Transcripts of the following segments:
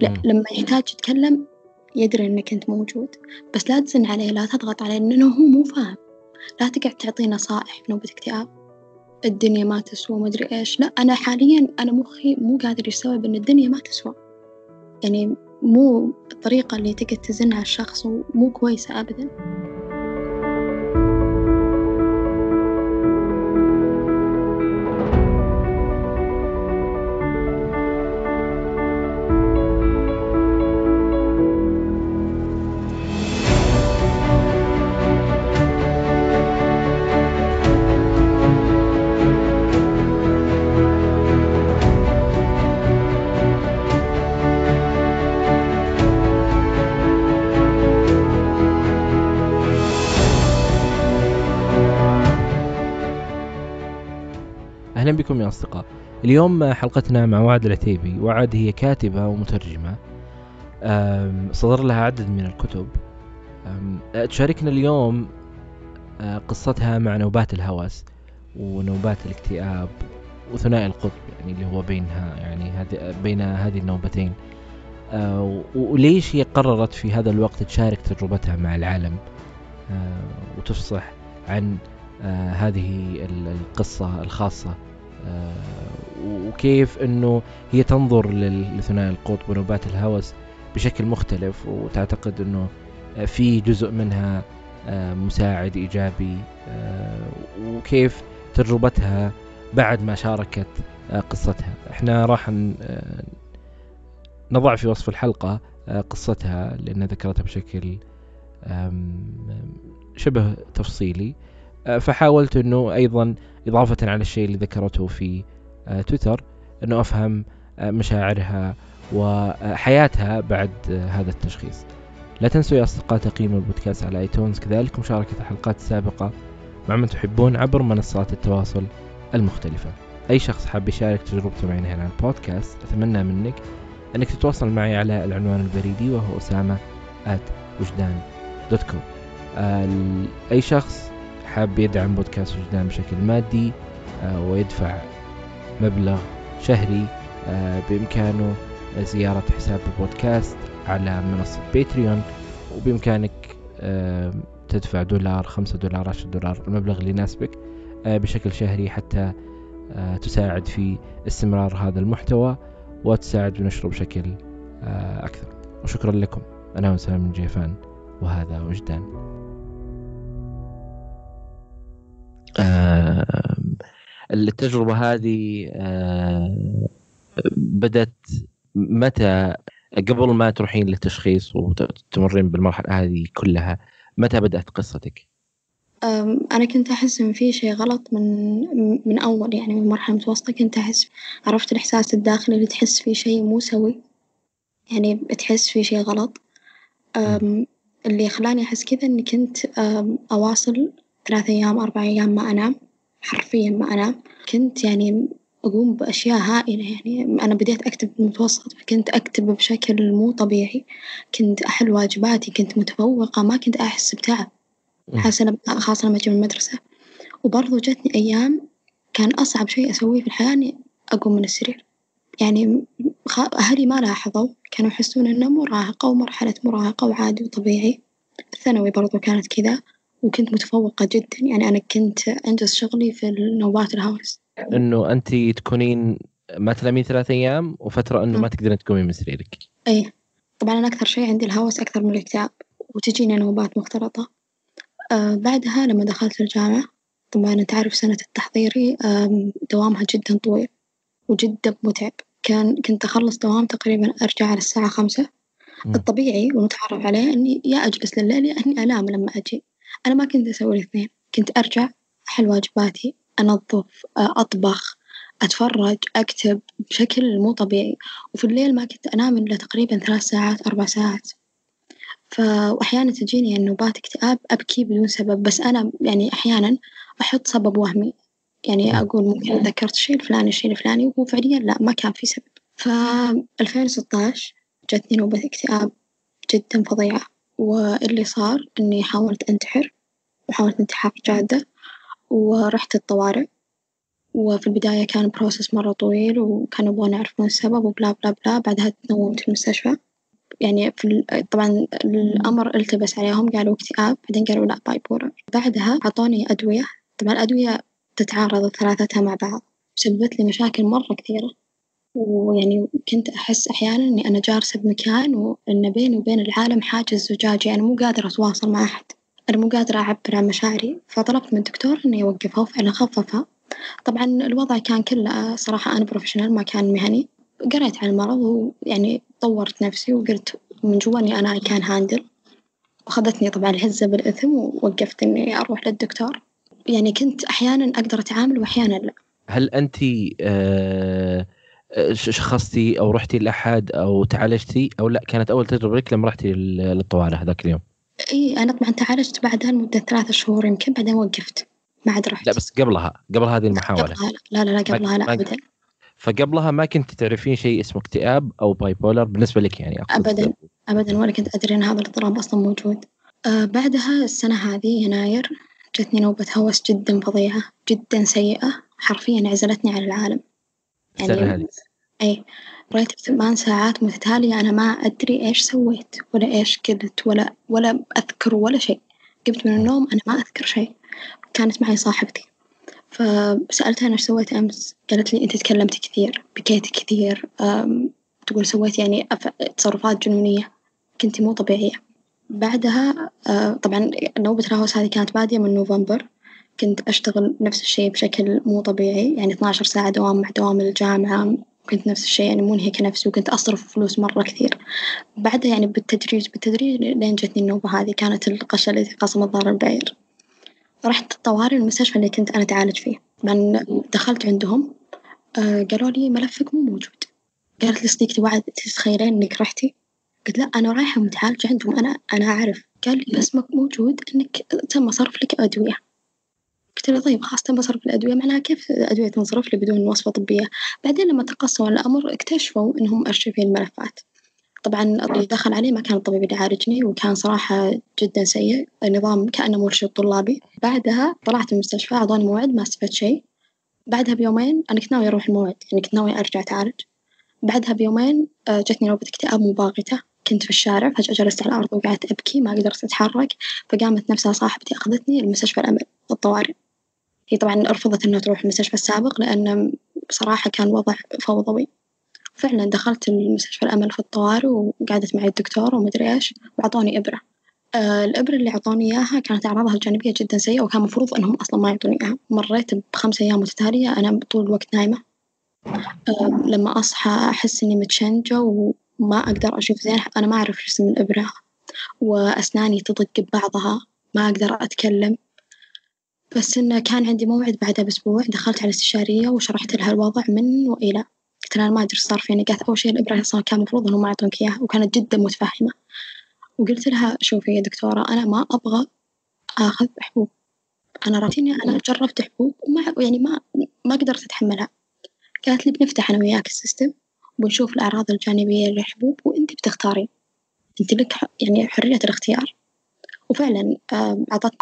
لا لما يحتاج يتكلم يدري إنك أنت موجود بس لا تزن عليه لا تضغط عليه لأنه هو مو فاهم. لا تقعد تعطيه نصائح في نوبة اكتئاب. الدنيا ما تسوى مدري إيش. لا أنا حاليا أنا مخي مو قادر يستوعب إن الدنيا ما تسوى. يعني مو الطريقة اللي تقعد تزن على الشخص مو كويسة أبدا. بكم يا أصدقاء. اليوم حلقتنا مع وعد العتيبي وعد هي كاتبة ومترجمة. صدر لها عدد من الكتب. تشاركنا اليوم آه، قصتها مع نوبات الهوس ونوبات الاكتئاب وثنائي القطب يعني اللي هو بينها يعني هذه بين هذه النوبتين. آه، وليش هي قررت في هذا الوقت تشارك تجربتها مع العالم؟ آه، وتفصح عن هذه القصة الخاصة. وكيف إنه هي تنظر لثنائي القطب ونوبات الهوس بشكل مختلف وتعتقد إنه في جزء منها آه، مساعد إيجابي آه، وكيف تجربتها بعد ما شاركت قصتها. إحنا راح نضع في وصف الحلقة قصتها لأن ذكرتها بشكل شبه تفصيلي. فحاولت أنه أيضا إضافة على الشيء اللي ذكرته في آه، تويتر أنه أفهم آه، مشاعرها وحياتها بعد آه، هذا التشخيص. لا تنسوا يا أصدقاء تقييم البودكاست على آيتونز. كذلك مشاركة الحلقات السابقة مع من تحبون عبر منصات التواصل المختلفة. أي شخص حاب يشارك تجربته معنا هنا على البودكاست أتمنى منك أنك تتواصل معي على العنوان البريدي وهو أسامة وجدان dot com أي شخص حاب يدعم بودكاست وجدان بشكل مادي آه، ويدفع مبلغ شهري آه، بإمكانه زيارة حساب البودكاست على منصة باتريون. وبإمكانك آه، تدفع دولار خمسة دولار عشر دولار المبلغ اللي يناسبك بشكل شهري حتى تساعد في استمرار هذا المحتوى وتساعد بنشره بشكل أكثر. وشكرا لكم. أنا وسام جيفان وهذا وجدان. آه، التجربة هذه آه، بدت متى؟ قبل ما تروحين للتشخيص وتمرين بالمرحلة هذه كلها متى بدأت قصتك؟ أنا كنت أحس إن في شي غلط من من أول يعني من مرحلة متوسطة كنت أحس عرفت الإحساس الداخلي اللي تحس فيه شي مو سوي يعني بتحس في شي غلط. اللي خلاني أحس كذا إني كنت أواصل ثلاث أيام أربع أيام ما أنام. حرفيًا ما أنام كنت يعني أقوم بأشياء هائلة يعني. أنا بديت أكتب بالمتوسط فكنت أكتب بشكل مو طبيعي. كنت أحل واجباتي كنت متفوقة ما كنت أحس بتعب. خاصة خاصة لما أجي من المدرسة. وبرضه جتني أيام كان أصعب شي أسويه في الحياة إني أقوم من السرير. يعني أهلي ما لاحظوا كانوا يحسون إنه مراهقة ومرحلة مراهقة وعادي وطبيعي. الثانوي برضه كانت كذا. وكنت متفوقة جدًا يعني أنا كنت أنجز شغلي في النوبات الهوس. إنه أنتِ تكونين ما تنامين ثلاث أيام وفترة إنه ما تقدرين تقومين من سريرك. إيه طبعًا أنا أكثر شي عندي الهوس أكثر من الاكتئاب وتجيني نوبات مختلطة. آه بعدها لما دخلت الجامعة طبعًا أنت عارف سنة التحضيري آه دوامها جدًا طويل وجدًا متعب، كان كنت أخلص دوام تقريبًا أرجع على الساعة خمسة الطبيعي والمتعارف عليه إني يا أجلس لليل يا إني أنام لما أجي. أنا ما كنت أسوي الاثنين كنت أرجع أحل واجباتي أنظف أطبخ أتفرج أكتب بشكل مو طبيعي. وفي الليل ما كنت أنام إلا تقريبا ثلاث ساعات أربع ساعات. ف وأحيانا تجيني نوبات اكتئاب أبكي بدون سبب. بس أنا يعني أحيانا أحط سبب وهمي. يعني أقول ممكن ذكرت الشيء الفلاني الشيء الفلاني وهو فعليا لا ما كان في سبب. ف 2016 جتني نوبة اكتئاب جدا فظيعة. واللي صار إني حاولت أنتحر. وحاولت انتحار جادة ورحت الطوارئ. وفي البداية كان process مرة طويل وكانوا يبغون يعرفون السبب وبلا بلا بلا. بعدها تنومت في المستشفى. يعني في طبعًا الأمر التبس عليهم قالوا اكتئاب. بعدين قالوا لأ bipolar بعدها عطوني أدوية. طبعًا الأدوية تتعارض ثلاثتها مع بعض. سببت لي مشاكل مرة كثيرة. ويعني كنت أحس أحيانًا إني أنا جالسة بمكان وإن بيني وبين العالم حاجز زجاجي. أنا مو قادرة أتواصل مع أحد. أنا مو قادرة أعبر عن مشاعري فطلبت من الدكتور إنه يوقفها وفعلًا خففها. طبعًا الوضع كان كله صراحة unprofessional ما كان مهني. قريت عن المرض ويعني طورت نفسي وقلت من جوا إني أنا I can handle. وأخذتني طبعًا العزة بالإثم ووقفت إني أروح للدكتور. يعني كنت أحيانًا أقدر أتعامل وأحيانًا لأ. هل أنتِ آآ شخصتِ أو رُحتِ لأحد أو تعالجتِ أو لأ كانت أول تجربة لِك لما رُحتِ لل للطوارئ هذاك اليوم؟ إي أنا طبعًا تعالجت بعدها لمدة ثلاث شهور يمكن بعدين وقفت ما عاد رحت. لأ بس قبلها، قبل هذه المحاولة. قبلها لا لا لا قبلها لأ أبدًا. فقبلها ما كنتِ تعرفين شيء اسمه اكتئاب أو bipolar بالنسبة لِك يعني أبدًا، أبدًا ولا كنت أدري إن هذا الاضطراب أصلًا موجود. آآ بعدها السنة هذي يناير جتني نوبة هوس جدًا فظيعة جدًا سيئة حرفيًا عزلتني عن العالم. السنة هذي؟ إي مريت بثمان ساعات متتالية أنا ما أدري إيش سويت ولا إيش كلت ولا ولا أذكر ولا شيء، قمت من النوم أنا ما أذكر شيء، كانت معي صاحبتي. فسألتها أنا إيش سويت أمس؟ قالت لي أنتِ تكلمتِ كثير، بكيتِ كثير، تقول سويت يعني تصرفات جنونية. كنتِ مو طبيعية، بعدها آآ طبعًا نوبة الهوس هذي كانت بادية من نوفمبر. كنت أشتغل نفس الشي بشكل مو طبيعي. يعني اثنا عشر ساعة دوام مع دوام الجامعة. كنت نفس الشي يعني منهكة نفسي وكنت أصرف فلوس مرة كثير، بعدها يعني بالتدريج بالتدريج لين جتني النوبة هذي كانت القشة التي قسمت ظهر البعير، رحت الطوارئ المستشفى اللي كنت أنا أتعالج فيه، طبعًا دخلت عندهم آآ قالوا لي ملفك مو موجود، قالت لي صديقتي وعد تتخيلين إنك رحتِ؟ قلت لأ أنا رايحة متعالجة عندهم أنا أنا أعرف، قال لي اسمك موجود إنك تم صرف لك أدوية. قلت له طيب خلاص تم صرف الأدوية معناها كيف الأدوية تنصرف لي بدون وصفة طبية؟ بعدين لما تقصوا الأمر اكتشفوا إنهم أرشيفين الملفات. طبعًا اللي دخل عليه ما كان الطبيب اللي يعالجني وكان صراحة جدًا سيء، النظام كأنه مرشد طلابي، بعدها طلعت من المستشفى أعطوني موعد ما استفدت شي، بعدها بيومين أنا كنت ناوية أروح الموعد يعني كنت ناوية أرجع أتعالج، بعدها بيومين جتني نوبة اكتئاب مباغتة. كنت في الشارع فجأة جلست على الأرض وقعدت أبكي ما قدرت أتحرك. فقامت نفسها صاحبتي أخذتني لمستشفى الأمل الطوارئ، هي طبعًا رفضت إنها تروح المستشفى السابق لأن بصراحة كان وضع فوضوي، فعلًا دخلت المستشفى الأمل في الطوارئ وقعدت معي الدكتور وما أدري إيش وأعطوني إبرة، آآ الإبرة اللي أعطوني إياها كانت أعراضها الجانبية جدًا سيئة وكان المفروض إنهم أصلًا ما يعطوني إياها، مريت بخمس أيام متتالية أنا طول الوقت نايمة، آآ لما أصحى أحس إني متشنجة وما أقدر أشوف زين أنا ما أعرف اسم الإبرة وأسناني تضج ببعضها ما أقدر أتكلم. بس إنه كان عندي موعد بعدها بأسبوع دخلت على استشارية وشرحت لها الوضع من وإلى، قلت لها أنا ما أدري صار فيني قالت أول شي الإبرة أصلًا كان المفروض إنهم ما يعطونك إياها وكانت جدًا متفهمة، وقلت لها شوفي يا دكتورة أنا ما أبغى آخذ حبوب، أنا راتيني أنا جربت حبوب وما يعني ما ما قدرت أتحملها، قالت لي بنفتح أنا وياك السيستم وبنشوف الأعراض الجانبية للحبوب وأنتِ بتختارين، أنتِ لك يعني حرية الاختيار، وفعلًا أعطتني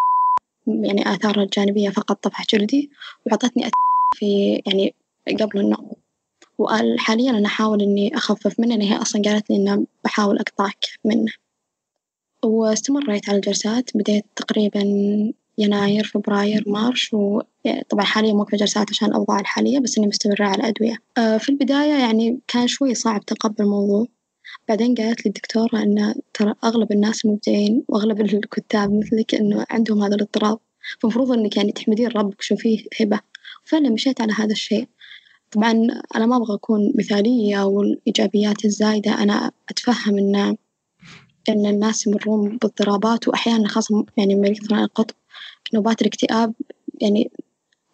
يعني آثارها الجانبية فقط طفح جلدي وأعطتني في يعني قبل النوم، وحاليًا أنا أحاول إني أخفف منه هي أصلًا قالت لي إنه بحاول أقطعك منه، واستمريت على الجلسات بديت تقريبًا يناير فبراير مارش وطبعًا حاليًا موقفة جلسات عشان الأوضاع الحالية بس إني مستمرة على الأدوية، في البداية يعني كان شوي صعب تقبل الموضوع، بعدين قالت لي الدكتورة إنه ترى أغلب الناس المبدعين وأغلب الكتاب مثلك إنه عندهم هذا الاضطراب، فالمفروض إنك يعني تحمدين ربك وتشوفيه هبة، وفعلًا مشيت على هذا الشيء، طبعًا أنا ما أبغى أكون مثالية والإيجابيات الزايدة. أنا أتفهم إن إن الناس يمرون باضطرابات وأحيانًا خاصة يعني مريض القطب نوبات الاكتئاب يعني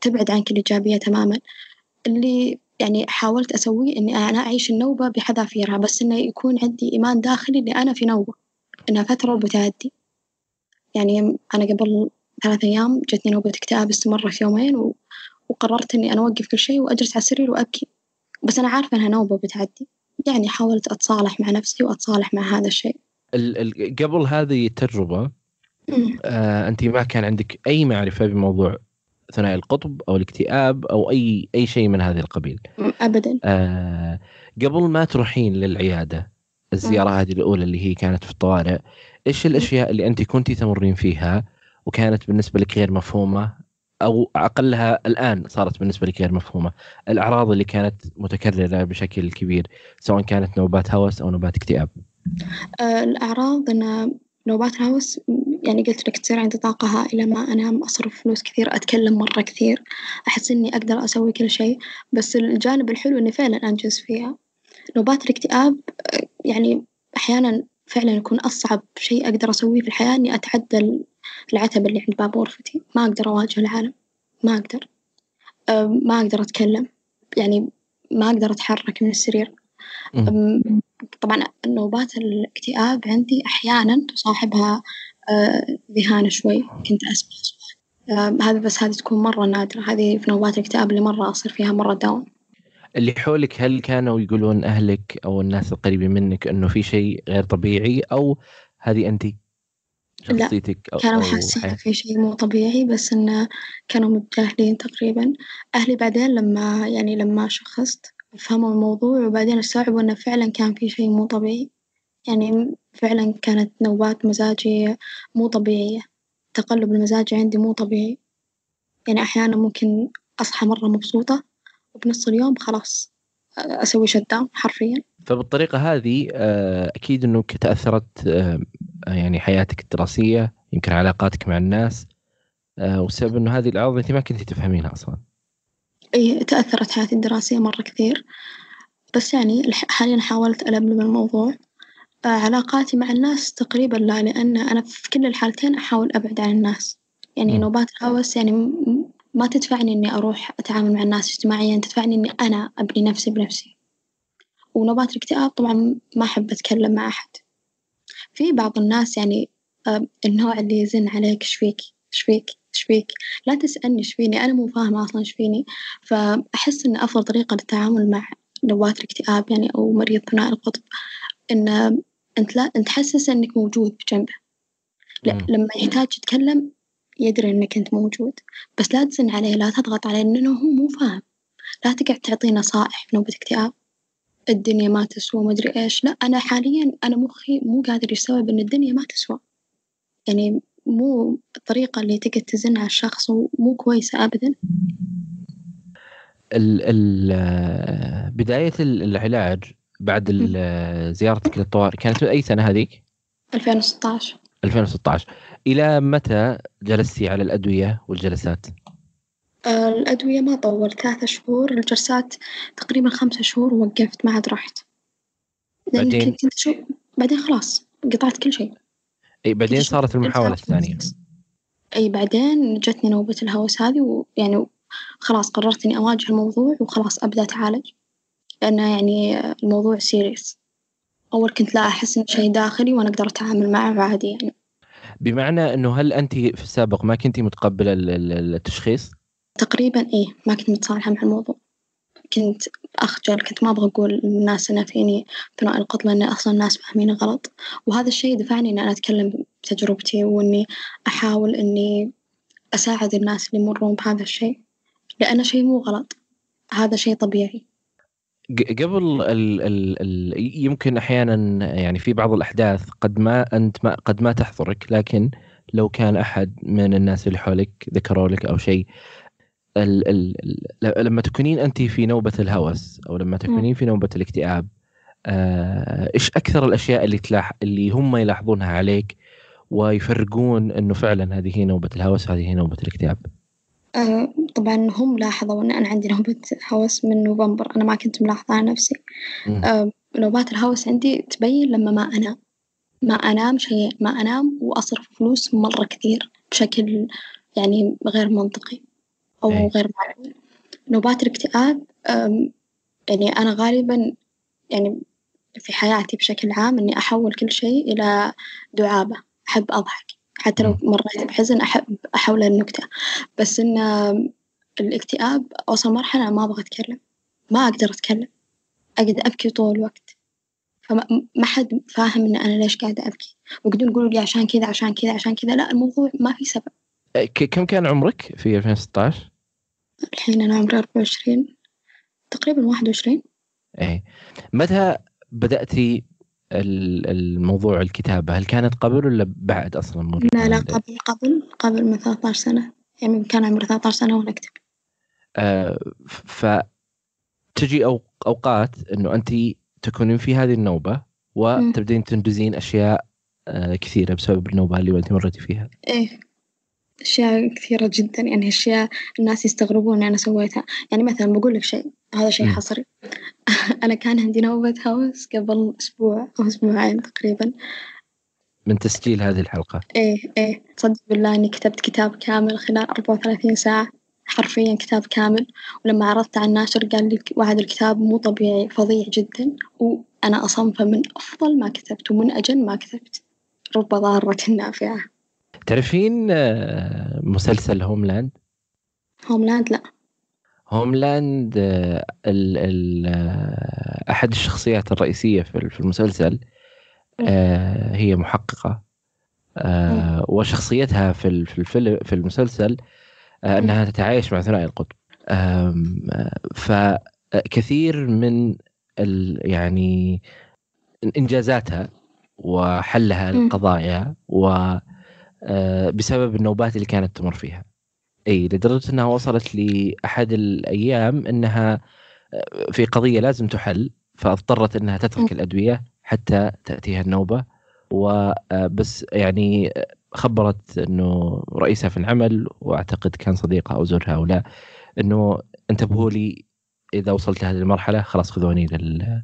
تبعد عنك الإيجابية تمامًا، اللي يعني حاولت أسويه إني أنا أعيش النوبة بحذافيرها بس إنه يكون عندي إيمان داخلي إني أنا في نوبة، إنها فترة وبتعدي، يعني أنا قبل ثلاث أيام جتني نوبة اكتئاب استمرت يومين وقررت إني أنا أوقف كل شي وأجلس على السرير وأبكي، بس أنا عارفة إنها نوبة وبتعدي، يعني حاولت أتصالح مع نفسي وأتصالح مع هذا الشيء. ال ال قبل هذه التجربة آه أنتِ ما كان عندِك أي معرفة بموضوع ثنائي القطب أو الاكتئاب أو أي أي شيء من هذا القبيل. ابدا. آه قبل ما تروحين للعيادة الزيارة هذه الأولى اللي هي كانت في الطوارئ إيش الأشياء اللي انت كنتي تمرين فيها وكانت بالنسبة لك غير مفهومة؟ أو أقلها الآن صارت بالنسبة لك غير مفهومة. الأعراض اللي كانت متكررة بشكل كبير سواء كانت نوبات هوس أو نوبات اكتئاب. آه، الأعراض أن نوبات الهوس يعني قلت لك تصير عندي طاقة هائلة ما أنام أصرف فلوس كثير أتكلم مرة كثير أحس إني أقدر أسوي كل شيء. بس الجانب الحلو إني فعلا أنجز فيها. نوبات الاكتئاب يعني أحيانا فعلا يكون أصعب شيء أقدر أسويه في الحياة إني أتعدى العتبة اللي عند باب غرفتي. ما أقدر أواجه العالم. ما أقدر. ما أقدر أتكلم. يعني ما أقدر أتحرك من السرير. طبعا نوبات الاكتئاب عندي أحيانا تصاحبها آه، ذهان شوي. كنت أسمع أصوات هذا بس هذه تكون مرة نادرة. هذه في نوبات الاكتئاب اللي مرة أصير فيها مرة داون اللي حولك هل كانوا يقولون أهلك أو الناس القريبين منك إنه في شيء غير طبيعي أو هذه أنت شخصيتك أو كانوا حاسين في شيء مو طبيعي بس إنه كانوا متجاهلين تقريبا. أهلي بعدين لما يعني لما شخصت فهموا الموضوع وبعدين استوعبوا إنه فعلا كان في شيء مو طبيعي. يعني فعلا كانت نوبات مزاجي مو طبيعية. تقلب المزاج عندي مو طبيعي. يعني أحيانا ممكن أصحى مرة مبسوطة وبنص اليوم خلاص أسوي شت حرفيا. فبالطريقة هذه آه، أكيد أنك تأثرت آه، يعني حياتك الدراسية يمكن علاقاتك مع الناس آه، وسبب أنه هذه الأعراض أنت ما كنت تفهمينها أصلا. إي تأثرت حياتي الدراسية مرة كثير. بس يعني حاليا حاولت ألملم الموضوع. علاقاتي مع الناس تقريبا لا لأن أنا في كل الحالتين أحاول أبعد عن الناس. يعني نوبات الهوس يعني ما تدفعني إني أروح أتعامل مع الناس اجتماعيا تدفعني إني أنا أبني نفسي بنفسي. ونوبات الاكتئاب طبعا ما أحب أتكلم مع أحد. في بعض الناس يعني النوع اللي يزن عليك إيش فيك؟ إيش فيك؟ إيش فيك؟ لا تسألني إيش فيني؟ أنا مو فاهمة أصلا إيش فيني. فأحس إن أفضل طريقة للتعامل مع نوبات الاكتئاب يعني أو مريض ثنائي القطب إن أنت لا أنت تحسسه إنك موجود بجنبه. لما يحتاج يتكلم يدري إنك أنت موجود. بس لا تزن عليه لا تضغط عليه لأنه هو مو فاهم. لا تقعد تعطيه نصائح في نوبة اكتئاب الدنيا ما تسوى ما أدري إيش. لا أنا حاليا أنا مخي مو قادر يستوعب إن الدنيا ما تسوى. يعني مو الطريقة اللي تقعد تزن على الشخص مو كويسة أبدا. ال ال بداية العلاج بعد زيارتك للطوارئ كانت أي سنة هذيك؟ 2016 2016 إلى متى جلستي على الأدوية والجلسات؟ آه، الأدوية ما طول ثلاثة شهور. الجلسات تقريبا خمسة شهور ووقفت ما عاد رحت. بعدين؟ كنت شو بعدين خلاص قطعت كل شيء. إي بعدين صارت المحاولة الثانية. إي بعدين جتني نوبة الهوس هذه ويعني خلاص قررت إني أواجه الموضوع وخلاص ابدا اتعالج لأنه يعني الموضوع سيريس أول كنت لا أحس إنه شيء داخلي وأنا أقدر أتعامل معه عادي يعني. بمعنى إنه هل أنت في السابق ما كنتي متقبلة التشخيص؟ تقريبا إيه ما كنت متصالحة مع الموضوع. كنت أخجل كنت ما أبغى أقول للناس إن فيني ثنائي القطب لأن أصلا الناس فاهميني غلط. وهذا الشيء دفعني إني أنا أتكلم بتجربتي وإني أحاول إني أساعد الناس اللي يمرون بهذا الشيء. لأنه شيء مو غلط. هذا شيء طبيعي. قبل ال ال ال يمكن أحيانا يعني في بعض الأحداث قد ما أنت ما قد ما تحضرك لكن لو كان أحد من الناس اللي حولك ذكروا لك أو شيء ال ال لما تكونين أنت في نوبة الهوس أو لما تكونين في نوبة الاكتئاب آه، إيش أكثر الأشياء اللي تلاح اللي هم يلاحظونها عليك ويفرقون إنه فعلا هذه هي نوبة الهوس وهذه هي نوبة الاكتئاب؟ آه طبعا هم لاحظوا إن أنا عندي نوبة هوس من نوفمبر. أنا ما كنت ملاحظة على نفسي. آه نوبات الهوس عندي تبين لما ما أنام. ما أنام شيء ما أنام وأصرف فلوس مرة كثير بشكل يعني غير منطقي أو أي. غير معقول. نوبات الاكتئاب يعني أنا غالبا يعني في حياتي بشكل عام إني أحول كل شيء إلى دعابة. أحب أضحك. حتى لو مريت بحزن أحب أحول النكتة بس إن الاكتئاب أوصل مرحلة ما أبغى أتكلم. ما أقدر أتكلم. أقعد أبكي طول الوقت. فما ما حد فاهم إن أنا ليش قاعدة أبكي. ويقعدون يقولوا لي عشان كذا عشان كذا عشان كذا. لا الموضوع ما في سبب. كم كان عمرك في 2016 الحين أنا عمري 24 تقريبا 21 إيه. متى بدأتي الموضوع الكتابة. هل كانت قبل ولا بعد أصلا لا لا قبل قبل قبل من 13 سنة. يعني كان عمري 13 سنة وأنا أكتب. آه، فتجي أو أوقات أنه أنت تكونين في هذه النوبة وتبدين تنجزين أشياء آه، كثيرة بسبب النوبة اللي أنت مريتي فيها. إيه. أشياء كثيرة جدا يعني أشياء الناس يستغربون إني أنا سويتها. يعني مثلا بقول لك شيء هذا شيء. حصري. أنا كان عندي نوبة هوس قبل أسبوع أو أسبوعين تقريبا. من تسجيل هذه الحلقة. إيه إيه. صدق بالله إني كتبت كتاب كامل خلال 34 ساعة حرفيا كتاب كامل. ولما عرضت على الناشر قال لي وعد الكتاب مو طبيعي فظيع جدا. وأنا أصنفه من أفضل ما كتبت ومن أجل ما كتبت. رب ضارة نافعة تعرفين آه، مسلسل هوملاند هوملاند لا. هوملاند آه، ال ال آه، أحد الشخصيات الرئيسية في المسلسل هي محققة. آه، وشخصيتها في ال- في الفيلم في المسلسل أنها تتعايش مع ثنائي القطب. فكثير من يعني إنجازاتها وحلها مم. القضايا و بسبب النوبات اللي كانت تمر فيها. إي لدرجة إنها وصلت لأحد الأيام إنها آه، في قضية لازم تحل فاضطرت إنها تترك. الأدوية حتى تأتيها النوبة. وبس يعني آه، خبرت إنه رئيسها في العمل وأعتقد كان صديقها أو زوجها أو لا إنه انتبهوا لي إذا وصلت لهذه المرحلة خلاص خذوني لل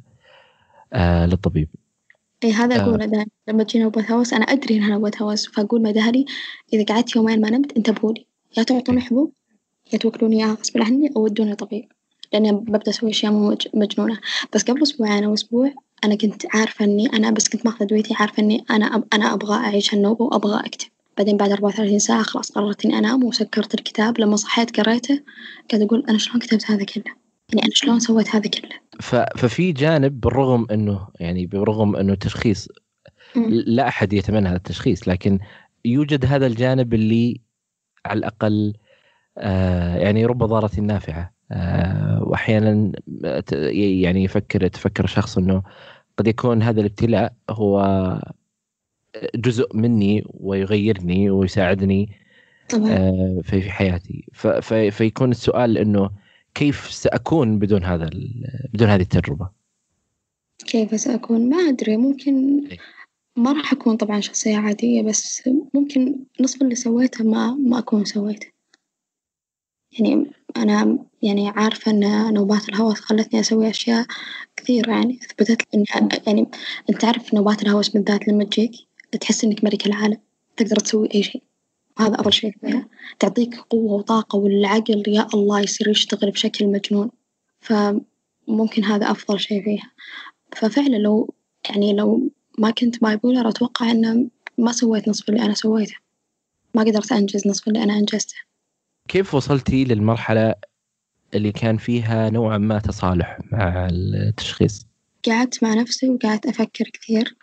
آه، للطبيب. اي هذا آه. اقوله دائما لما تجي نوبة هوس أنا أدري انها نوبة هوس فأقول مع أهلي إذا قعدت يومين ما نمت انتبهوا لي. يا تعطوني حبوب يا توكلوني إياها غصب عني أو ودوني طبيب لأني ببدأ أسوي أشياء مو مج- مجنونة. بس قبل أسبوعين أو أسبوع أنا كنت عارفة إني أنا بس كنت ماخذة ادويتي عارفة إني أنا أب... أنا أبغى أعيش هالنوبة وأبغى أكتب. بعدين بعد 34 ساعة خلاص قررت إني أنام وسكرت الكتاب. لما صحيت قريته قاعدة أقول أنا شلون كتبت هذا كله؟ يعني أنا شلون سويت هذا كله؟ ففي جانب بالرغم إنه يعني بالرغم إنه تشخيص. لا أحد يتمنى هذا التشخيص لكن يوجد هذا الجانب اللي على الأقل آه يعني رب ضارة نافعة آه واحيانا يعني يفكر تفكر شخص إنه قد يكون هذا الابتلاء هو جزء مني ويغيرني ويساعدني طبعا. آه في حياتي. فيكون السؤال إنه كيف سأكون بدون هذا بدون هذه التجربة كيف سأكون؟ ما أدري ممكن إيه. ما راح أكون طبعا شخصية عادية بس ممكن نصف اللي سويته ما ما أكون سويته يعني أنا يعني عارفة إن نوبات الهوس خلتني أسوي أشياء كثيرة يعني أثبتت لي أنا- يعني أنت تعرف نوبات الهوس بالذات لما تجيك تحس إنك ملك العالم تقدر تسوي أي شيء وهذا أفضل شيء فيها تعطيك قوة وطاقة والعقل يا الله يصير يشتغل بشكل مجنون. فممكن هذا أفضل شيء فيها. ففعلا لو يعني لو ما كنت bipolar أتوقع إنه ما سويت نصف اللي أنا سويته. ما قدرت أنجز نصف اللي أنا أنجزته. كيف وصلتي للمرحلة اللي كان فيها نوعا ما تصالح مع التشخيص؟ قعدت مع نفسي وقعدت أفكر كثير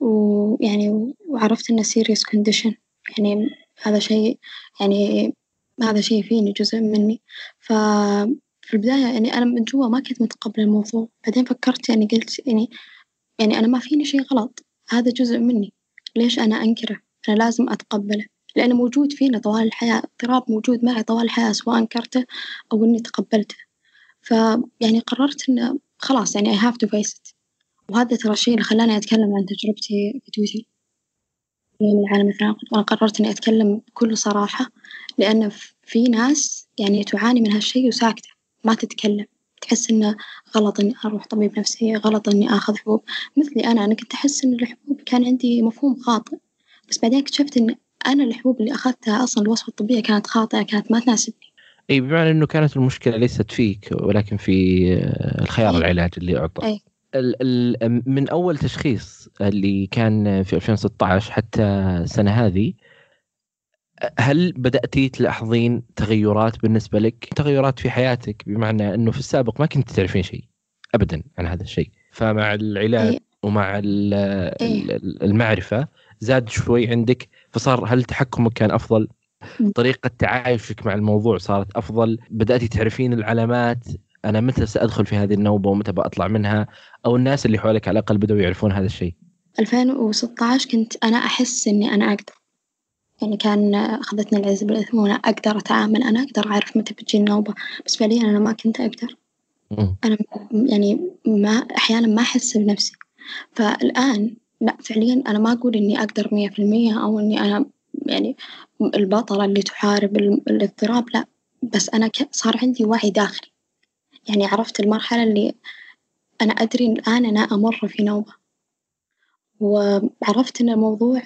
ويعني وعرفت إنه serious condition. يعني هذا شيء يعني هذا شيء فيني جزء مني. ففي البداية يعني أنا من جوا ما كنت متقبلة الموضوع. بعدين فكرت يعني قلت يعني يعني أنا ما فيني شيء غلط. هذا جزء مني. ليش أنا أنكره؟ أنا لازم أتقبله. لأنه موجود فينا طوال الحياة. اضطراب موجود معي طوال الحياة سواء أنكرته أو إني تقبلته. فيعني قررت إنه خلاص يعني I have to face it. وهذا ترى الشيء اللي خلاني أتكلم عن تجربتي في تويتر. يوم العالم الثاني وأنا قررت إني أتكلم بكل صراحة لأن في ناس يعني تعاني من هالشيء وساكتة ما تتكلم. تحس إنه غلط إني أروح طبيب نفسي غلط إني آخذ حبوب. مثلي أنا أنا كنت أحس إن الحبوب كان عندي مفهوم خاطئ. بس بعدين اكتشفت إن أنا الحبوب اللي أخذتها أصلا الوصفة الطبية كانت خاطئة كانت ما تناسبني. إي بمعنى إنه كانت المشكلة ليست فيك ولكن في آه، الخيار. العلاج اللي اعطى أي. من أول تشخيص اللي كان في 2016 حتى السنة هذه هل بداتي تلاحظين تغيرات بالنسبة لك تغيرات في حياتك بمعنى إنه في السابق ما كنت تعرفين شيء ابدا عن هذا الشيء فمع العلاج أي. ومع. ال- المعرفة زاد شوي عندك فصار هل تحكمك كان أفضل مم. طريقة تعايشك مع الموضوع صارت أفضل بدأتي تعرفين العلامات أنا متى سأدخل في هذه النوبة ومتى بطلع منها؟ أو الناس اللي حولك على الأقل بدأوا يعرفون هذا الشيء. 2016 كنت أنا أحس إني أنا أقدر. يعني كان أخذتني العز بالإثم وأنا أقدر أتعامل أنا أقدر أعرف متى بتجي النوبة. بس فعليا أنا ما كنت أقدر. أنا يعني ما أحيانا ما أحس بنفسي. فالآن لا فعليا أنا ما أقول إني أقدر مية في المية أو إني أنا يعني البطلة اللي تحارب ال- الاضطراب لا. بس أنا صار عندي وعي داخلي. يعني عرفت المرحلة اللي أنا أدري الآن أنا أمر في نوبة. وعرفت إن الموضوع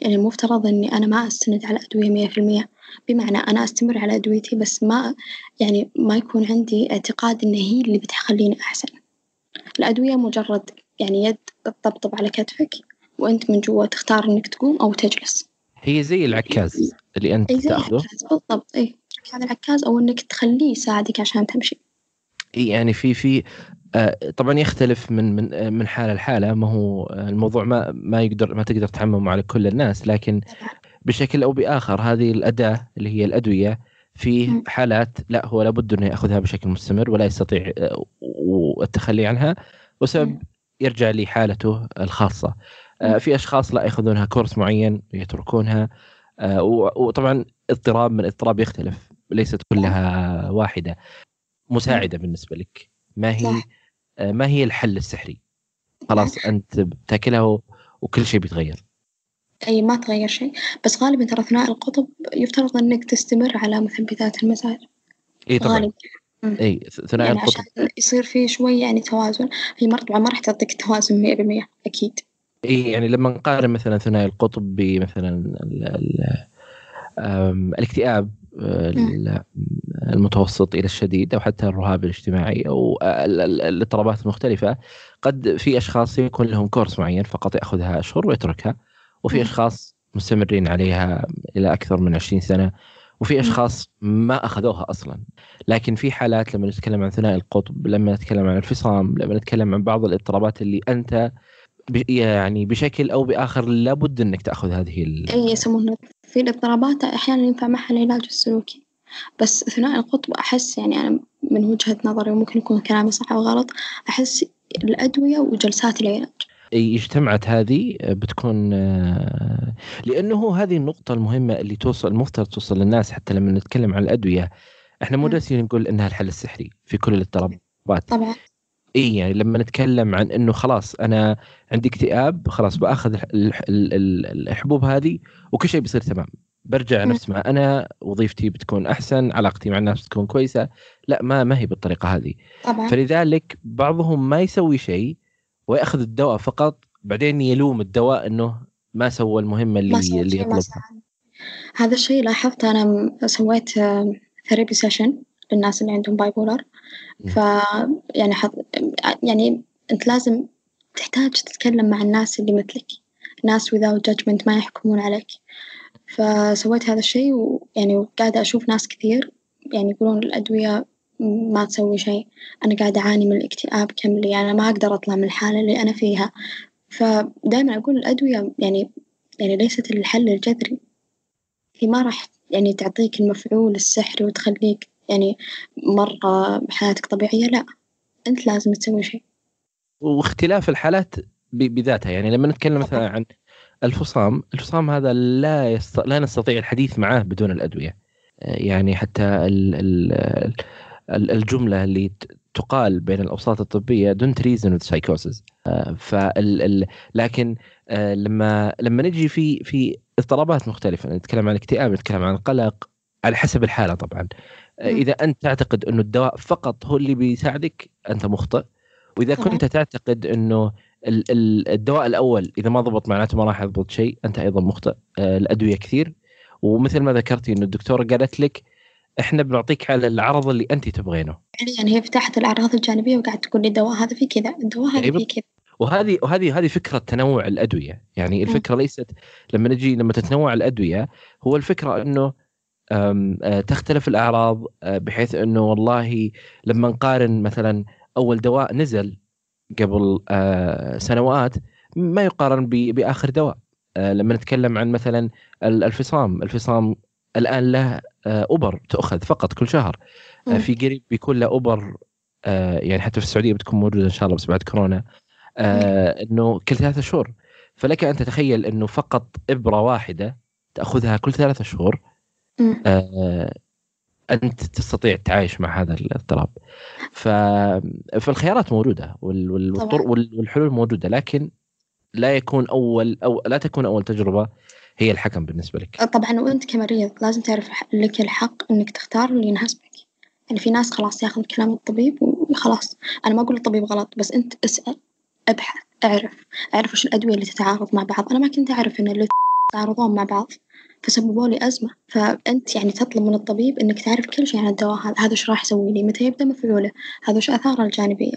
يعني المفترض إني أنا ما أستند على أدوية مية في المية. بمعنى أنا أستمر على أدويتي بس ما يعني ما يكون عندي اعتقاد إن هي اللي بتخليني أحسن. الأدوية مجرد يعني يد تطبطب على كتفك وأنت من جوا تختار إنك تقوم أو تجلس. هي زي العكاز اللي زي تأخذه. بالضبط أي. هذا العكاز أو إنك تخليه يساعدك عشان تمشي. إي يعني في في آه، طبعا يختلف من من آه، من حالة لحالة. ما هو آه، الموضوع ما ما يقدر ما تقدر تعممه على كل الناس. لكن بشكل أو بآخر هذه الأداة اللي هي الأدوية في. حالات لا هو لابد إنه يأخذها بشكل مستمر ولا يستطيع التخلي عنها. وسبب. يرجع لحالته الخاصة. في أشخاص لا يأخذونها كورس معين ويتركونها وطبعا اضطراب من اضطراب يختلف ليست كلها واحدة. مساعدة بالنسبة لك. ما هي صح. آه، ما هي الحل السحري؟ خلاص أنت بتاكلها وكل شيء بيتغير. أي ما تغير شيء. بس غالبا ترى ثنائي القطب يفترض إنك تستمر على مثبتات المزاج إي طبعا. غالبا. إي ثنائي يعني القطب. عشان يصير في شوي يعني توازن. هي مرة طبعا ما راح تعطيك التوازن مية بالمية أكيد. إي يعني لما نقارن مثلا ثنائي القطب بمثلا ال- ال- آم، الاكتئاب ال- المتوسط إلى الشديد أو حتى الرهاب الاجتماعي أو ال- ال- الاضطرابات المختلفة. قد في أشخاص يكون لهم كورس معين فقط يأخذها أشهر ويتركها وفي. أشخاص مستمرين عليها إلى أكثر من 20 سنة وفي أشخاص ما أخذوها أصلا. لكن في حالات لما نتكلم عن ثنائي القطب لما نتكلم عن الفصام لما نتكلم عن بعض الاضطرابات اللي أنت يعني بشكل أو بآخر لابد إنك تأخذ هذه ال... أي يسمونه في الاضطرابات أحيانا ينفع معها العلاج السلوكي. بس ثنائي القطب أحس يعني أنا من وجهة نظري وممكن يكون كلامي صح أو غلط أحس الأدوية وجلسات العلاج. اجتمعت هذه بتكون آه، لأنه هذه النقطة المهمة اللي توصل المفترض توصل للناس حتى لما نتكلم عن الأدوية. إحنا مو مم. جالسين نقول إنها الحل السحري في كل الاضطرابات. طبعا. اي يعني لما نتكلم عن إنه خلاص أنا عندي اكتئاب خلاص بأخذ الح- الح- ال- ال- الحبوب هذه وكل شيء بيصير تمام. برجع. نفس ما أنا وظيفتي بتكون أحسن علاقتي مع الناس بتكون كويسة. لا ما ما هي بالطريقة هذه. طبعا. فلذلك بعضهم ما يسوي شيء ويأخذ الدواء فقط بعدين يلوم الدواء إنه ما سوى المهمة ما اللي سويت اللي ما يطلبها. هذا الشيء لاحظته أنا م- سويت therapy session للناس اللي عندهم bipolar مم. ف يعني حط يعني أنت لازم تحتاج تتكلم مع الناس اللي مثلك. ناس without judgment ما يحكمون عليك. فسويت هذا الشيء ويعني وقاعدة أشوف ناس كثير يعني يقولون الأدوية ما تسوي شيء. أنا قاعدة أعاني من الاكتئاب كملي أنا ما أقدر أطلع من الحالة اللي أنا فيها. فدائما أقول الأدوية يعني يعني ليست الحل الجذري. هي ما راح يعني تعطيك المفعول السحري وتخليك يعني مرة حياتك طبيعية لا أنت لازم تسوي شيء. واختلاف الحالات بذاتها. يعني لما نتكلم مثلا عن الفصام الفصام هذا لا يست... لا نستطيع الحديث معه بدون الأدوية. آه، يعني حتى ال... ال... ال- الجملة اللي تقال بين الأوساط الطبية reason with psychosis. آه، فال... ال... لكن آه، لما لما نجي في في اضطرابات مختلفة نتكلم عن اكتئاب نتكلم عن القلق على حسب الحالة طبعا. إذا أنت تعتقد أنه الدواء فقط هو اللي بيساعدك أنت مخطئ. وإذا. كنت تعتقد أنه ال- ال- الدواء الأول إذا ما ضبط معناته ما راح يضبط شيء أنت أيضا مخطئ. آه، الأدوية كثير. ومثل ما ذكرتي إنه الدكتورة قالت لك إحنا بنعطيك على العرض اللي أنت تبغينه. فعليا هي فتحت الأعراض الجانبية وقاعدة تقول لي الدواء هذا فيه كذا الدواء هذا. فيه كذا. وهذه وهذه هذه فكرة تنوع الأدوية. يعني الفكرة ليست لما نجي لما تتنوع الأدوية هو الفكرة إنه تختلف الأعراض آه، بحيث إنه والله لما نقارن مثلا أول دواء نزل قبل آه، سنوات ما يقارن بآخر دواء آه، لما نتكلم عن مثلا ال- الفصام الفصام الآن له آه، ابر تؤخذ فقط كل شهر آه،. في قريب بيكون له ابر آه، يعني حتى في السعودية بتكون موجودة إن شاء الله بس بعد كورونا آه، إنه كل ثلاثة شهور فلك أن تتخيل إنه فقط إبرة واحدة تأخذها كل ثلاثة شهور. آه، أنت تستطيع التعايش مع هذا الاضطراب. ف... فالخيارات موجودة وال... وال... طبعاً. والطر- وال... والحلول موجودة لكن لا يكون أول أو لا تكون أول تجربة هي الحكم بالنسبة لك. طبعا وأنت كمريض لازم تعرف لك الحق إنك تختار اللي يناسبك. يعني في ناس خلاص ياخذ كلام الطبيب وخلاص. أنا ما أقول الطبيب غلط بس أنت اسأل ابحث اعرف اعرف وش الأدوية اللي تتعارض مع بعض. أنا ما كنت أعرف إن اللي يتعارضون مع بعض فسببوا لي أزمة. فأنت يعني تطلب من الطبيب إنك تعرف كل شيء عن الدواء هذا هذا وش راح يسوي لي؟ متى يبدأ مفعوله؟ هذا وش آثاره الجانبية؟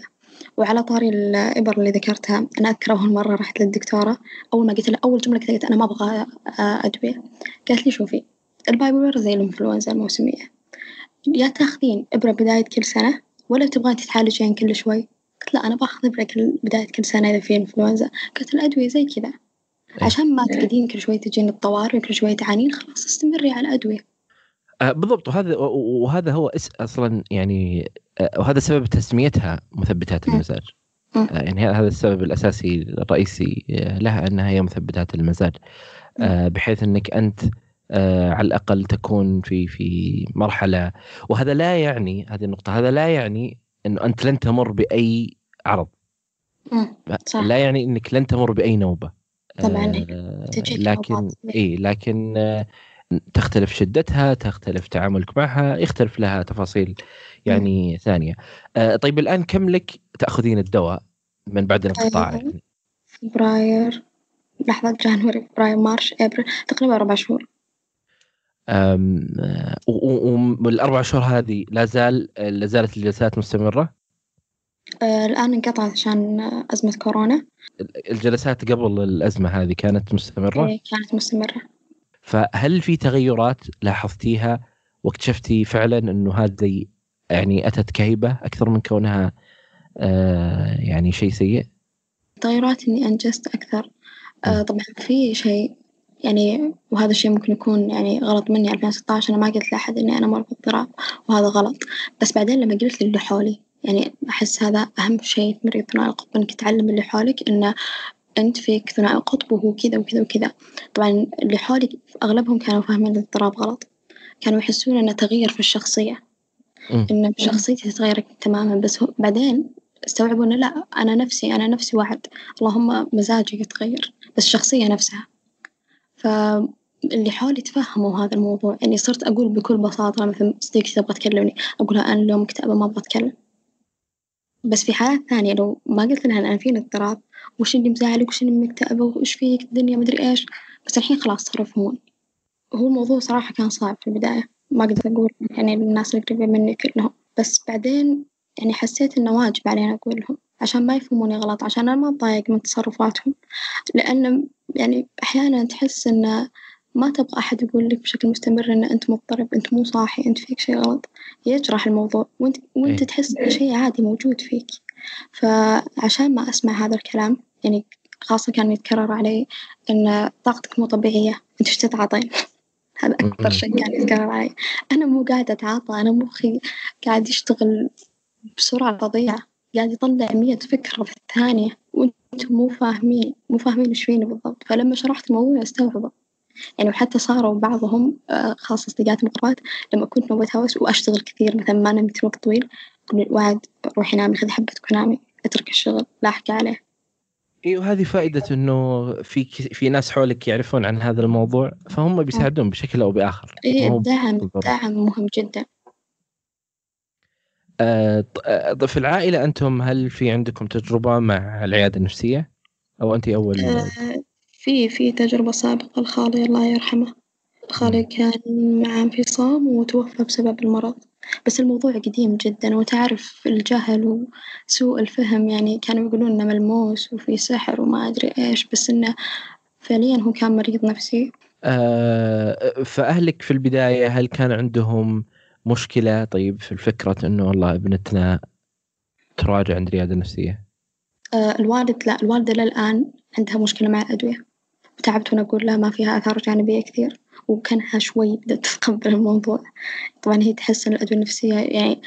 وعلى طاري الإبر اللي ذكرتها أنا أذكر أول مرة رحت للدكتورة. أول ما قلت لها أول جملة قلت أنا ما أبغى أدوية قالت لي شوفي البايبولر زي الإنفلونزا الموسمية. يا تاخذين إبرة بداية كل سنة ولا تبغين تتعالجين كل شوي؟ قلت لا أنا بأخذ إبرة كل بداية كل سنة إذا في إنفلونزا. قلت الأدوية زي كذا. عشان ما تقعدين كل شوي تجين الطوارئ وكل شوي تعانين خلاص استمري على الأدوية. آه، بالضبط. وهذا وهذا هو أصلا يعني آه، وهذا سبب تسميتها مثبتات. المزاج. آه، يعني هذا السبب الأساسي الرئيسي آه، لها أنها هي مثبتات المزاج. آه، بحيث إنك أنت آه، على الأقل تكون في في مرحلة. وهذا لا يعني هذه النقطة هذا لا يعني إنه أنت لن تمر بأي عرض. صح. لا يعني إنك لن تمر بأي نوبة. طبعاً، آه، لكن. اي لكن آه، تختلف شدتها تختلف تعاملك معها يختلف لها تفاصيل يعني ثانية. آه، طيب الآن كم لك تأخذين الدواء من بعد الانقطاع؟ يعني فبراير لحظة جانوري فبراير مارش أبريل تقريبا أربع شهور. أم، و- و- والاربع شهور هذه لا زال لا زالت الجلسات مستمرة؟ آه الآن انقطعت عشان أزمة كورونا. الجلسات قبل الأزمة هذه كانت مستمرة؟ إيه، كانت مستمرة. فهل في تغيرات لاحظتيها واكتشفتي فعلا إنه هذه يعني أتت كهيبة أكثر من كونها آه يعني شيء سيء؟ تغيرات إني أنجزت أكثر. آه طبعا في شيء يعني وهذا الشيء ممكن يكون يعني غلط مني 2016 أنا ما قلت لأحد إني أنا أمر باضطراب وهذا غلط. بس بعدين لما قلت للي حولي يعني أحس هذا أهم شيء في مريض ثنائي القطب إنك تعلم اللي حولك إنه أنت فيك ثنائي قطب وهو كذا وكذا وكذا. طبعا اللي حولي أغلبهم كانوا فاهمين الاضطراب غلط. كانوا يحسون إنه تغيير في الشخصية. إن شخصيتي تتغير تماما بس هو بعدين استوعبوا إنه لا أنا نفسي أنا نفسي وعد اللهم مزاجي يتغير بس الشخصية نفسها. فاللي حولي تفهموا هذا الموضوع. يعني صرت أقول بكل بساطة مثلا صديقتي تبغى تكلمني أقولها أنا اليوم مكتئبة ما أبغى أتكلم. بس في حالات ثانية لو ما قلت لها أنا فيني اضطراب وش اللي مزعلك؟ وش اللي مكتئبة وش فيك؟ الدنيا مدري إيش. بس الحين خلاص صاروا يفهمون هو الموضوع صراحة كان صعب في البداية. ما أقدر أقول يعني للناس القريبين مني كلهم. بس بعدين يعني حسيت إنه واجب علينا أقول لهم عشان ما يفهموني غلط عشان أنا ما أتضايق من تصرفاتهم. لأن يعني أحيانا تحس إنه ما تبغى أحد يقول لك بشكل مستمر إن أنت مضطرب أنت مو صاحي أنت فيك شيء غلط. يجرح الموضوع وأنت وأنت إيه. تحس إن شيء عادي موجود فيك. فعشان ما أسمع هذا الكلام يعني خاصة كان يتكرر علي إن طاقتك مو طبيعية أنت إيش تتعاطين؟ هذا أكثر. شيء كان يتكرر علي. أنا مو قاعدة أتعاطى أنا مخي قاعد يشتغل بسرعة فظيعة قاعد يطلع مية فكرة في الثانية وأنتم مو فاهمين مو فاهمين إيش فيني بالضبط. فلما شرحت الموضوع استوعبوا. يعني وحتى صاروا بعضهم آه، خاصة أصدقائي المقربات لما كنت نوبة هوس وأشتغل كثير مثلا ما نمت وقت طويل وعد روحي نامي خذي حبتك ونامي اترك الشغل لا أحكي عليه. أيوه هذه فائدة إنه في في ناس حولك يعرفون عن هذا الموضوع فهم بيساعدون بشكل أو بآخر. هو الدعم. الدعم مهم جدا. آه، آه، في العائلة أنتم هل في عندكم تجربة مع العيادة النفسية؟ أو انت أول آه، في في تجربة سابقة لخالي الله يرحمه. خالي كان مع انفصام وتوفى بسبب المرض. بس الموضوع قديم جدا وتعرف الجهل وسوء الفهم. يعني كانوا يقولون إنه ملموس وفي سحر وما أدري إيش بس إنه فعليا هو كان مريض نفسي. آه، فأهلك في البداية هل كان عندهم مشكلة؟ طيب في الفكرة إنه والله ابنتنا تراجع عند العياده النفسية. آه، الوالد لا الوالدة للآن عندها مشكلة مع الأدوية. وتعبت وأنا أقول لها ما فيها آثار جانبية كثير. وكانها شوي بدأت تتقبل الموضوع. طبعا هي تحس إن الأدوية النفسية يعني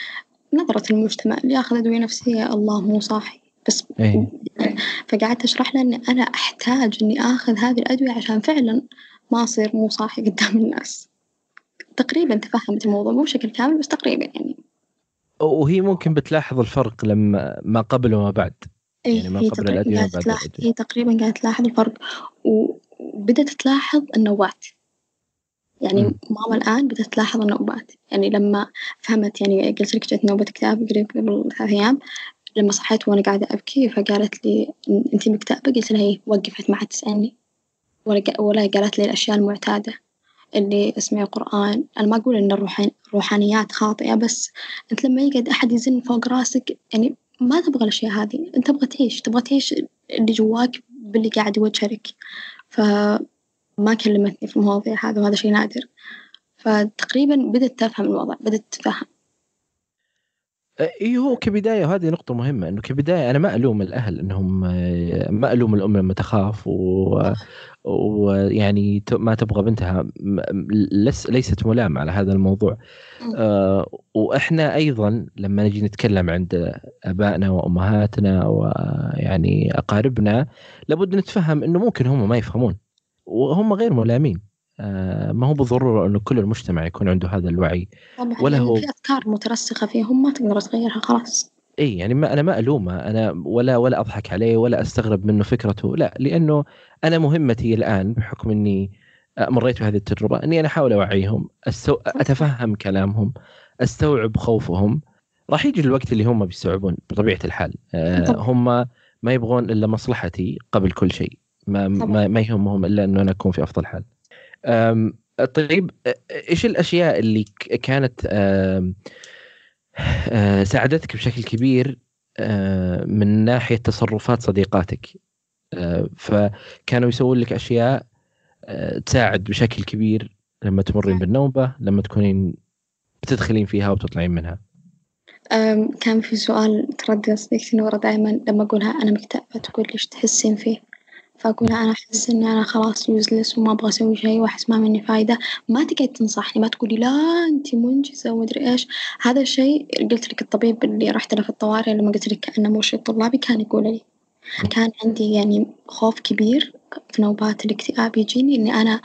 نظرة المجتمع اللي ياخذ أدوية نفسية الله مو صاحي. بس إيه. فقعدت أشرح له إني أنا أحتاج إني آخذ هذه الأدوية عشان فعلا ما أصير مو صاحي قدام الناس. تقريبا تفهمت الموضوع مو بشكل كامل بس تقريبا يعني. وهي ممكن بتلاحظ الفرق لما ما قبل وما بعد. إيه يعني ما هي قبل تقريبا الأدوية تلاحظ الأدوية هي تقريبا قاعدة تلاحظ الفرق وبدأت تلاحظ النوبات يعني مم. ماما الآن بدأت تلاحظ النوبات يعني لما فهمت يعني قلت لك جت نوبة اكتئاب قريب قبل ثلاث أيام لما صحيت وأنا قاعدة أبكي فقالت لي أنتي مكتئبة؟ قلت لها إيه وقفت ما عاد تسألني ولا قالت لي الأشياء المعتادة اللي اسمعي قرآن أنا ما أقول إن الروحان- الروحانيات خاطئة بس أنت لما يقعد أحد يزن فوق راسك يعني ما تبغى الأشياء هذه. أنت تبغى تعيش. تبغى تعيش اللي جواك باللي قاعد يوجهك. فما كلمتني في المواضيع هذا وهذا شيء نادر. فتقريبا بدأت تفهم الوضع بدأت تتفهم اي هو كبداية وهذه نقطة مهمة إنه كبداية أنا ما ألوم الأهل إنهم آه، ما ألوم الأم لما تخاف و- ويعني ت- ما تبغى بنتها لس ليست ملامة على هذا الموضوع. آه، وإحنا أيضا لما نجي نتكلم عند أبائنا وأمهاتنا ويعني أقاربنا لابد نتفهم إنه ممكن هم ما يفهمون وهم غير ملامين ما هو بالضرورة إنه كل المجتمع يكون عنده هذا الوعي. طبعا ولا هو- في أفكار مترسخة فيهم ما تقدر تغيرها خلاص. إي يعني ما أنا ما ألومه أنا ولا ولا أضحك عليه ولا أستغرب منه فكرته. لا لأنه أنا مهمتي الآن بحكم إني مريت بهذه التجربة إني أنا أحاول أوعيهم أستو... أتفهم كلامهم أستوعب خوفهم. راح يجي الوقت اللي هم بيستوعبون بطبيعة الحال. آه،. هم ما يبغون إلا مصلحتي قبل كل شيء. ما ما. ما يهمهم إلا إنه أنا أكون في أفضل حال. طيب إيش الأشياء اللي كانت ساعدتك بشكل كبير من ناحية تصرفات صديقاتك؟ فكانوا يسوون لك أشياء تساعد بشكل كبير لما تمرين بالنوبة لما تكونين بتدخلين فيها وبتطلعين منها. كان في سؤال تردد صديقتي نورة دائما لما أقولها أنا مكتئبة تقول ليش تحسين فيه؟ فأقولها أنا أحس إني أنا خلاص يوزلس وما أبغى أسوي شيء وأحس ما مني فايدة. ما تقعد تنصحني ما تقولي لا أنتي منجزة ومدري إيش. هذا الشيء قلت لك الطبيب اللي رحت له في الطوارئ لما قلت لك كأنه مرشد طلابي كان يقول لي. كان عندي يعني خوف كبير في نوبات الاكتئاب يجيني إني أنا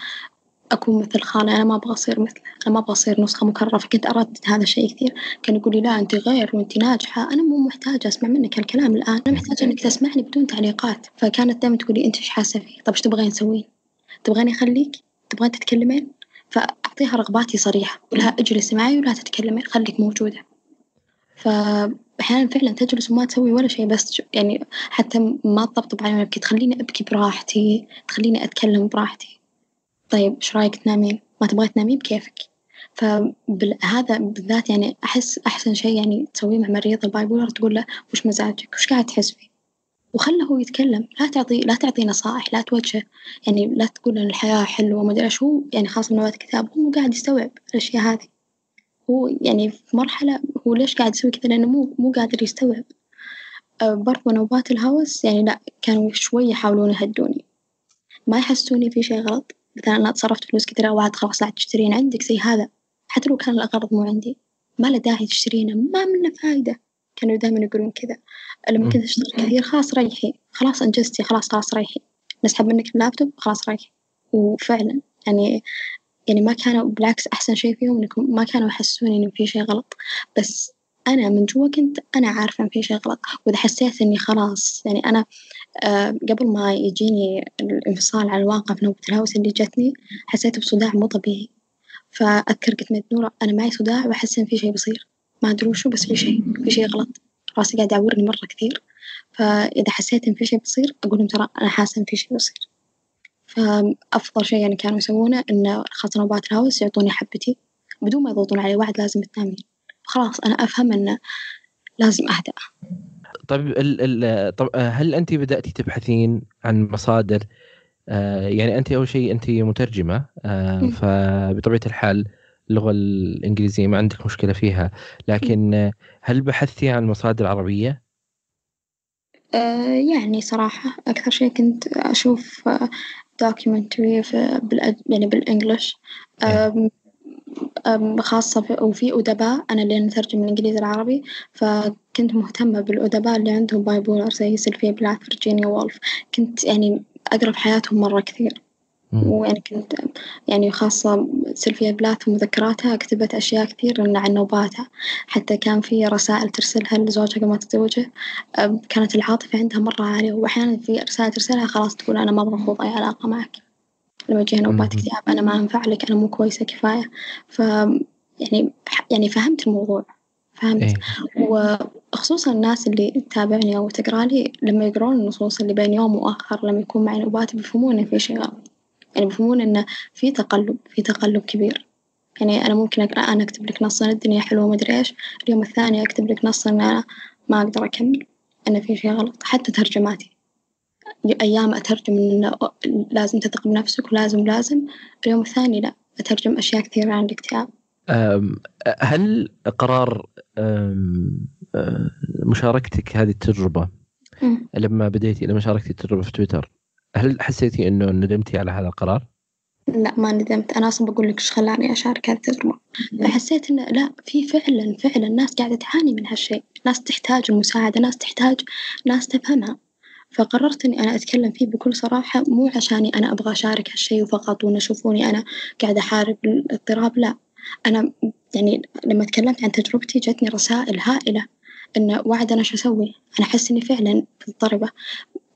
أكون مثل خالة أنا ما أبغى أصير مثله أنا ما أبغى أصير نسخة مكررة فكنت أردد هذا الشيء كثير. كان يقول لي لا أنت غير وأنت ناجحة. أنا مو محتاجة أسمع منك هالكلام الآن. أنا محتاجة إنك تسمعني بدون تعليقات. فكانت دائما تقول لي أنت إيش حاسة فيه طب إيش تبغين نسوي؟ تبغاني أخليك؟ تبغين تتكلمين؟ فأعطيها رغباتي صريحة. لها اجلسي معي ولا تتكلمين خليك موجودة. فأحيانا فعلا تجلس وما تسوي ولا شيء بس يعني حتى ما تطبطب علي وأنا تخليني أبكي براحتي تخليني أتكلم براحتي. طيب إيش رأيك تنامين؟ ما تبغي تنامين؟ بكيفك. فهذا بالذات يعني أحس أحسن شيء يعني تسويه مع مريض البايبولر تقول له وش مزاجك؟ وش قاعد تحس فيه؟ وخله هو يتكلم. لا تعطي لا تعطي نصائح لا توجه. يعني لا تقول إن الحياة حلوة وما أدري إيش. هو يعني خاصة من نوبات الكتاب هو قاعد يستوعب الأشياء هذه. هو يعني في مرحلة هو ليش قاعد يسوي كذا؟ لأنه مو مو قادر يستوعب. أه برضو نوبات الهوس يعني لا كانوا شوي يحاولون يهدوني. ما يحسوني في شيء غلط. مثلا أنا تصرفت فلوس كثيرة وعاد خلاص لا تشترين عندك زي هذا. حتى لو كان الغرض مو عندي ما له داعي تشترينه ما منه فايدة. كانوا دائما يقولون كذا. لما. كنت أشتغل كثير خلاص ريحي. خلاص أنجزتي خلاص خلاص ريحي. نسحب منك اللابتوب خلاص ريحي. وفعلا يعني يعني ما كانوا بالعكس أحسن شيء فيهم إنكم ما كانوا يحسوني إنه في شيء غلط. بس أنا من جوا كنت أنا عارفة إن في شيء غلط وإذا حسيت إني خلاص يعني أنا آه قبل ما يجيني الانفصال عن الواقع في نوبة الهوس اللي جتني حسيت بصداع مو طبيعي. فأذكر قلت ميت نورة أنا معي صداع وأحس إن في شيء بيصير. ما أدري وشو بس في شيء في شيء غلط. راسي قاعد يعورني مرة كثير. فإذا حسيت إن في شيء بيصير أقول لهم ترى أنا حاسة إن في شيء بيصير. فأفضل شيء يعني كانوا يسوونه إنه خاصة نوبات الهوس يعطوني حبتي بدون ما يضغطون علي واحد لازم تنامين خلاص أنا أفهم إنه لازم أهدأ. طيب ال ال طب هل انت بداتي تبحثين عن مصادر؟ آه يعني انت أول شيء انت مترجمة آه مم. فبطبيعة الحال اللغة الإنجليزية ما عندك مشكلة فيها. لكن آه، هل بحثتي عن مصادر عربية؟ آه، يعني صراحة أكثر شيء كنت أشوف آه، documentary بالأد... يعني بال English. خاصة في وفي أدباء. أنا اللي نترجم من الإنجليزي العربي فكنت مهتمة بالأدباء اللي عندهم bipolar زي سيلفيا بلاث فيرجينيا وولف. كنت يعني أقرأ في حياتهم مرة كثير. ويعني كنت يعني خاصة سيلفيا بلاث ومذكراتها كتبت أشياء كثير عن نوباتها. حتى كان في رسائل ترسلها لزوجها قبل ما تتزوجه كانت العاطفة عندها مرة عالية. وأحيانا في رسائل ترسلها خلاص تقول أنا ما بخوض أي علاقة معك. لما يجيها نوبات اكتئاب أنا ما أنفع لك أنا مو كويسة كفاية. ف يعني يعني فهمت الموضوع. فهمت. إيه. وخصوصا الناس اللي تتابعني أو تقرأ لي لما يقرون النصوص اللي بين يوم وآخر لما يكون معي نوبات بيفهمون إن في شي غلط. يعني بيفهمون إنه في تقلب في تقلب كبير. يعني أنا ممكن أقرأ أنا أكتب لك نص الدنيا حلوة ومدري إيش. اليوم الثاني أكتب لك نص إن أنا ما أقدر أكمل إن في شي غلط. حتى ترجماتي. أيام أترجم إنه لازم تثق بنفسك ولازم لازم اليوم الثاني لأ أترجم أشياء كثيرة عن الاكتئاب. هل قرار مشاركتك هذه التجربة لما بديتي لما شاركتي التجربة في تويتر هل حسيتي إنه ندمتي على هذا القرار؟ لا ما ندمت. أنا أصلا بقول لك إيش خلاني أشارك هذه التجربة. فحسيت إنه لا في فعلا فعلا ناس قاعدة تعاني من هالشيء. ناس تحتاج المساعدة ناس تحتاج ناس تفهمها. فقررت إني أنا أتكلم فيه بكل صراحة مو عشاني أنا أبغى أشارك هالشي فقط وإن يشوفوني أنا قاعدة أحارب الاضطراب لا. أنا يعني لما تكلمت عن تجربتي جتني رسائل هائلة إن وعد أنا شو أسوي؟ أنا أحس إني فعلا مضطربة.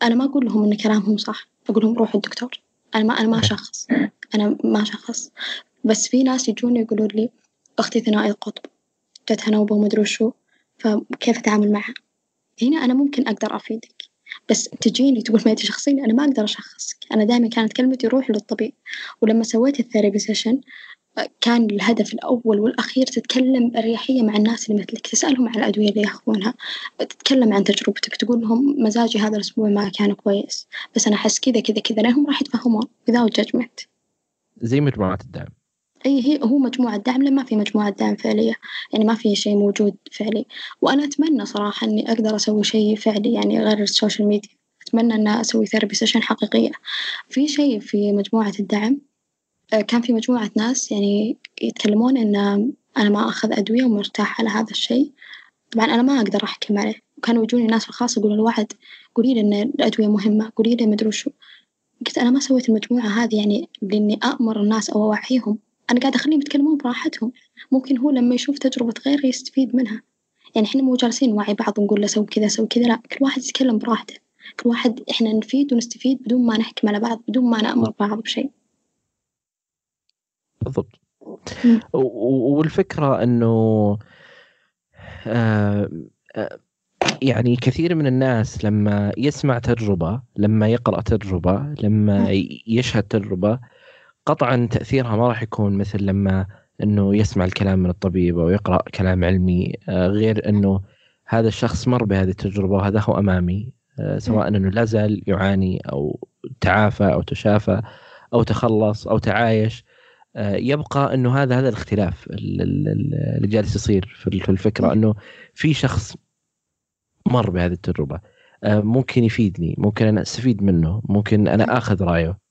أنا ما أقول لهم إن كلامهم صح أقول لهم روحوا الدكتور. أنا ما أنا ما أشخص. أنا ما أشخص. بس في ناس يجوني يقولون لي أختي ثنائي القطب جتها نوبة ومدري وشو فكيف أتعامل معها؟ هنا أنا ممكن أقدر أفيدك. بس تجيني تقول شخصيني أنا ما أقدر أشخصك. أنا دائما كانت كلمتي روح للطبيب. ولما سويت ال therapy session كان الهدف الأول والأخير تتكلم بأريحية مع الناس اللي مثلك تسألهم عن الأدوية اللي يأخذونها تتكلم عن تجربتك تقول لهم مزاجي هذا الأسبوع ما كان كويس. بس أنا أحس كذا كذا كذا لأنهم راح يتفهمون without judgment. زي مجموعات الدعم. أي هي هو مجموعة دعم لما في مجموعة دعم فعلية. يعني ما في شيء موجود فعلي. وأنا أتمنى صراحة إني أقدر أسوي شيء فعلي يعني غير ال social media. أتمنى إن أسوي therapy session حقيقية. في شيء في مجموعة الدعم؟ آه، كان في مجموعة ناس يعني يتكلمون إن أنا ما أخذ أدوية ومرتاحة على هذا الشيء. طبعا أنا ما أقدر أحكم عليه. وكانوا يجوني ناس في الخاص يقولوا الوعد قولي لي إن الأدوية مهمة قولي لي مدري وشو. قلت أنا ما سويت المجموعة هذه يعني لإني أأمر الناس أو أوعيهم. أنا قاعدة أخليهم يتكلمون براحتهم. ممكن هو لما يشوف تجربة غيره يستفيد منها. يعني إحنا مو جالسين نوعي بعض ونقول له سوي كذا سوي كذا. لا كل واحد يتكلم براحته. كل واحد إحنا نفيد ونستفيد بدون ما نحكم على بعض بدون ما نأمر بعض بشيء. بالضبط. والفكرة أنه آه آه يعني كثير من الناس لما يسمع تجربة لما يقرأ تجربة لما يشهد تجربة قطعا تأثيرها ما راح يكون مثل لما إنه يسمع الكلام من الطبيب أو يقرأ كلام علمي آه، غير إنه هذا الشخص مر بهذه التجربة وهذا هو أمامي آه، سواء إنه لا زال يعاني أو تعافى أو تشافى أو تخلص أو تعايش آه، يبقى إنه هذا هذا الاختلاف اللي جالس يصير في الفكرة إنه في شخص مر بهذه التجربة ممكن يفيدني ممكن أنا أستفيد منه ممكن أنا آخذ رأيه.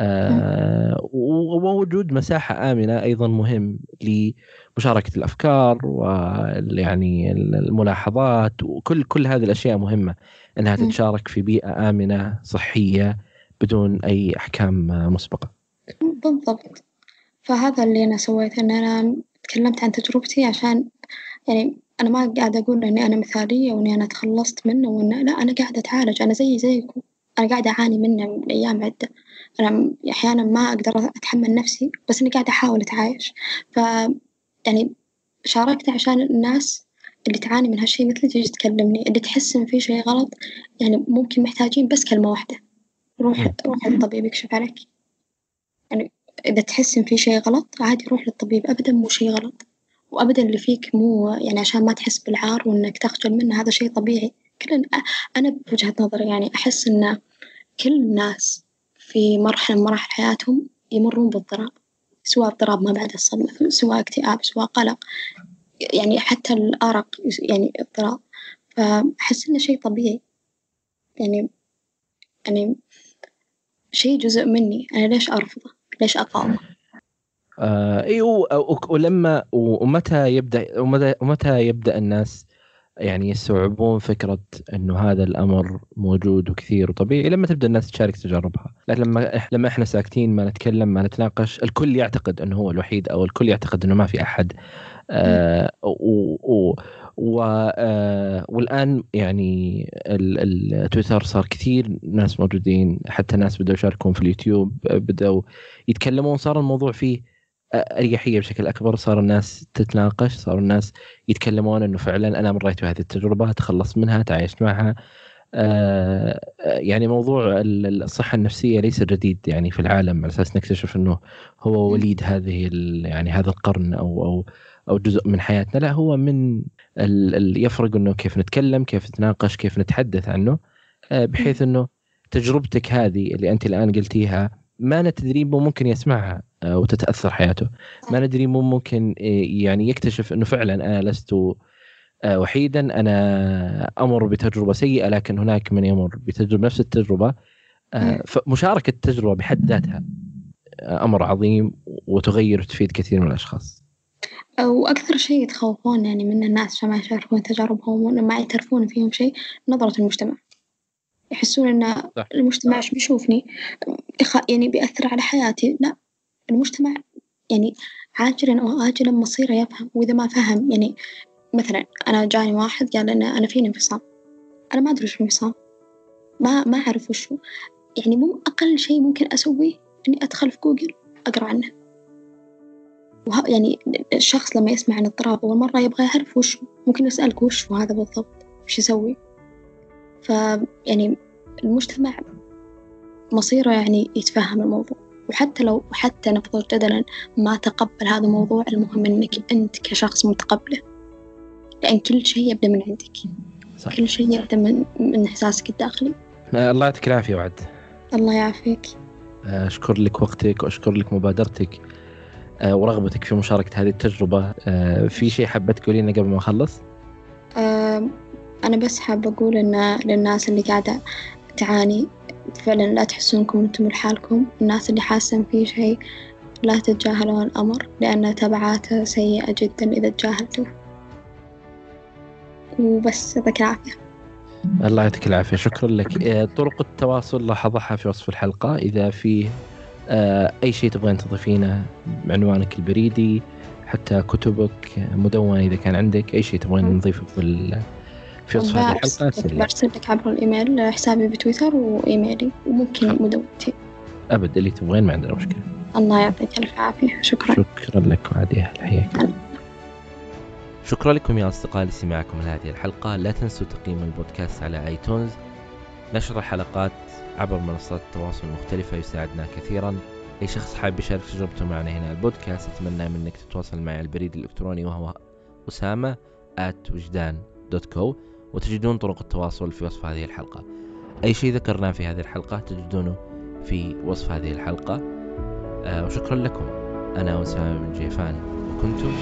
آه ووجود مساحة آمنة أيضا مهم لمشاركة الأفكار ويعني الملاحظات وكل كل هذه الأشياء مهمة أنها تتشارك في بيئة آمنة صحية بدون أي أحكام مسبقة. بالضبط. فهذا اللي أنا سويته أن أنا تكلمت عن تجربتي عشان يعني أنا ما قاعدة أقول إني أنا مثالية وإني أنا تخلصت منه وإن لا أنا قاعدة أتعالج أنا زي زيكم. أنا قاعدة أعاني منه من أيام عدة. أنا أحيانا ما أقدر أتحمل نفسي بس إني قاعدة أحاول أتعايش. ف يعني شاركت عشان الناس اللي تعاني من هالشي مثلي تيجي تكلمني اللي تحس إن في شي غلط يعني ممكن محتاجين بس كلمة واحدة. روح روح للطبيب يكشف عليك. يعني إذا تحس إن في شي غلط عادي روح للطبيب أبدا مو شي غلط. وأبدا اللي فيك مو يعني عشان ما تحس بالعار وإنك تخجل منه هذا شي طبيعي. كل أنا بوجهة نظري يعني أحس إن كل الناس في مرحلة من مراحل حياتهم يمرون باضطراب سواء اضطراب ما بعد الصدمة سواء اكتئاب سواء قلق يعني حتى الأرق يعني اضطراب. فأحس إنه شي طبيعي. يعني يعني شيء جزء مني. أنا ليش أرفضه؟ ليش أقاومه؟ آه أيوه ولما ومتى يبدأ ومتى ومتى يبدأ الناس يعني يستوعبون فكرة إنه هذا الأمر موجود وكثير وطبيعي لما تبدأ الناس تشارك تجاربها، لكن لما لما إحنا ساكتين ما نتكلم ما نتناقش الكل يعتقد إنه هو الوحيد أو الكل يعتقد إنه ما في أحد. آه و, و و آه والآن يعني التويتر صار كثير ناس موجودين حتى ناس بدأوا يشاركون في اليوتيوب بدأوا يتكلمون صار الموضوع فيه أريحية بشكل أكبر. صار الناس تتناقش صار الناس يتكلمون إنه فعلا أنا مريت بهذه التجربة تخلصت منها تعايشت معها. آه يعني موضوع الصحة النفسية ليس جديد يعني في العالم على أساس نكتشف إنه هو وليد هذه يعني هذا القرن أو أو أو جزء من حياتنا. لا هو من اللي يفرق إنه كيف نتكلم كيف نتناقش كيف نتحدث عنه. آه بحيث إنه تجربتك هذه اللي أنت الآن قلتيها ما ندري ممكن يسمعها آه، وتتأثر حياته. ما ندري مو ممكن آه، يعني يكتشف إنه فعلا أنا لست آه، وحيدا. أنا أمر بتجربة سيئة لكن هناك من يمر بتجربة نفس التجربة. فمشاركة التجربة بحد ذاتها أمر عظيم وتغير وتفيد كثير من الأشخاص. وأكثر شيء يتخوفون يعني من الناس عشان ما يشاركون تجاربهم وما يعترفون فيهم شيء نظرة المجتمع. يحسون أن صح. المجتمع إيش بيشوفني يعني بيأثر على حياتي. لا المجتمع يعني عاجلا أو آجلا مصيره يفهم. وإذا ما فهم يعني مثلا أنا جاني واحد قال أنا أنا فيني انفصام. أنا ما أدري وش انفصام. ما ما أعرف وش يعني مو أقل شيء ممكن أسويه إني أدخل في جوجل أقرأ عنه. وه يعني الشخص لما يسمع عن اضطراب أول مرة يبغى يعرف وش ممكن يسألك وش هذا بالضبط؟ وش يسوي؟ فيعني المجتمع مصيره يعني يتفهم الموضوع. وحتى لو حتى نفرض جدلا ما تقبل هذا الموضوع المهم إنك أنت كشخص متقبله. لأن كل شيء يبدأ من عندك. صح. كل شيء يبدأ من من إحساسك الداخلي. آه، الله يعطيك العافية وعد. الله يعافيك. آه، أشكر لك وقتك وأشكر لك مبادرتك آه، ورغبتك في مشاركة هذه التجربة. في شيء حابة تقولينه قبل ما اخلص أنا بس حابه أقول إن للناس اللي قاعدة تعاني فعلا لا تحسون انكم أنتم لحالكم. الناس اللي حاسين في شيء لا تتجاهلون الأمر لأن تبعاته سيئة جدا إذا تجاهلتوه وبس يعطيك العافية. الله يعطيك العافية. شكرا لك. آه، طرق التواصل لاحظها في وصف الحلقة. إذا في آه، أي شيء تبغين تضيفينه عنوانك البريدي حتى كتبك مدونة إذا كان عندك أي شيء تبغين نضيفه في في وصف هذه الحلقة برسل لك عبر الإيميل حسابي بتويتر وإيميلي. وممكن مدونتي أبد اللي تبغين ما عندنا مشكلة. الله يعطيك ألف عافية. شكرا. شكرا لك وعدي حياك شكرا لكم يا أصدقائي لسماعكم لهذه الحلقة. لا تنسوا تقييم البودكاست على آيتونز. نشر الحلقات عبر منصات التواصل المختلفة يساعدنا كثيرا. أي شخص حاب يشارك تجربته معنا هنا البودكاست أتمنى منك تتواصل معي على البريد الإلكتروني وهو أسامة at وجدان دوت كو وتجدون طرق التواصل في وصف هذه الحلقة. أي شيء ذكرناه في هذه الحلقة تجدونه في وصف هذه الحلقة. آه وشكرا لكم. أنا أسامة بن جيفان وكنتم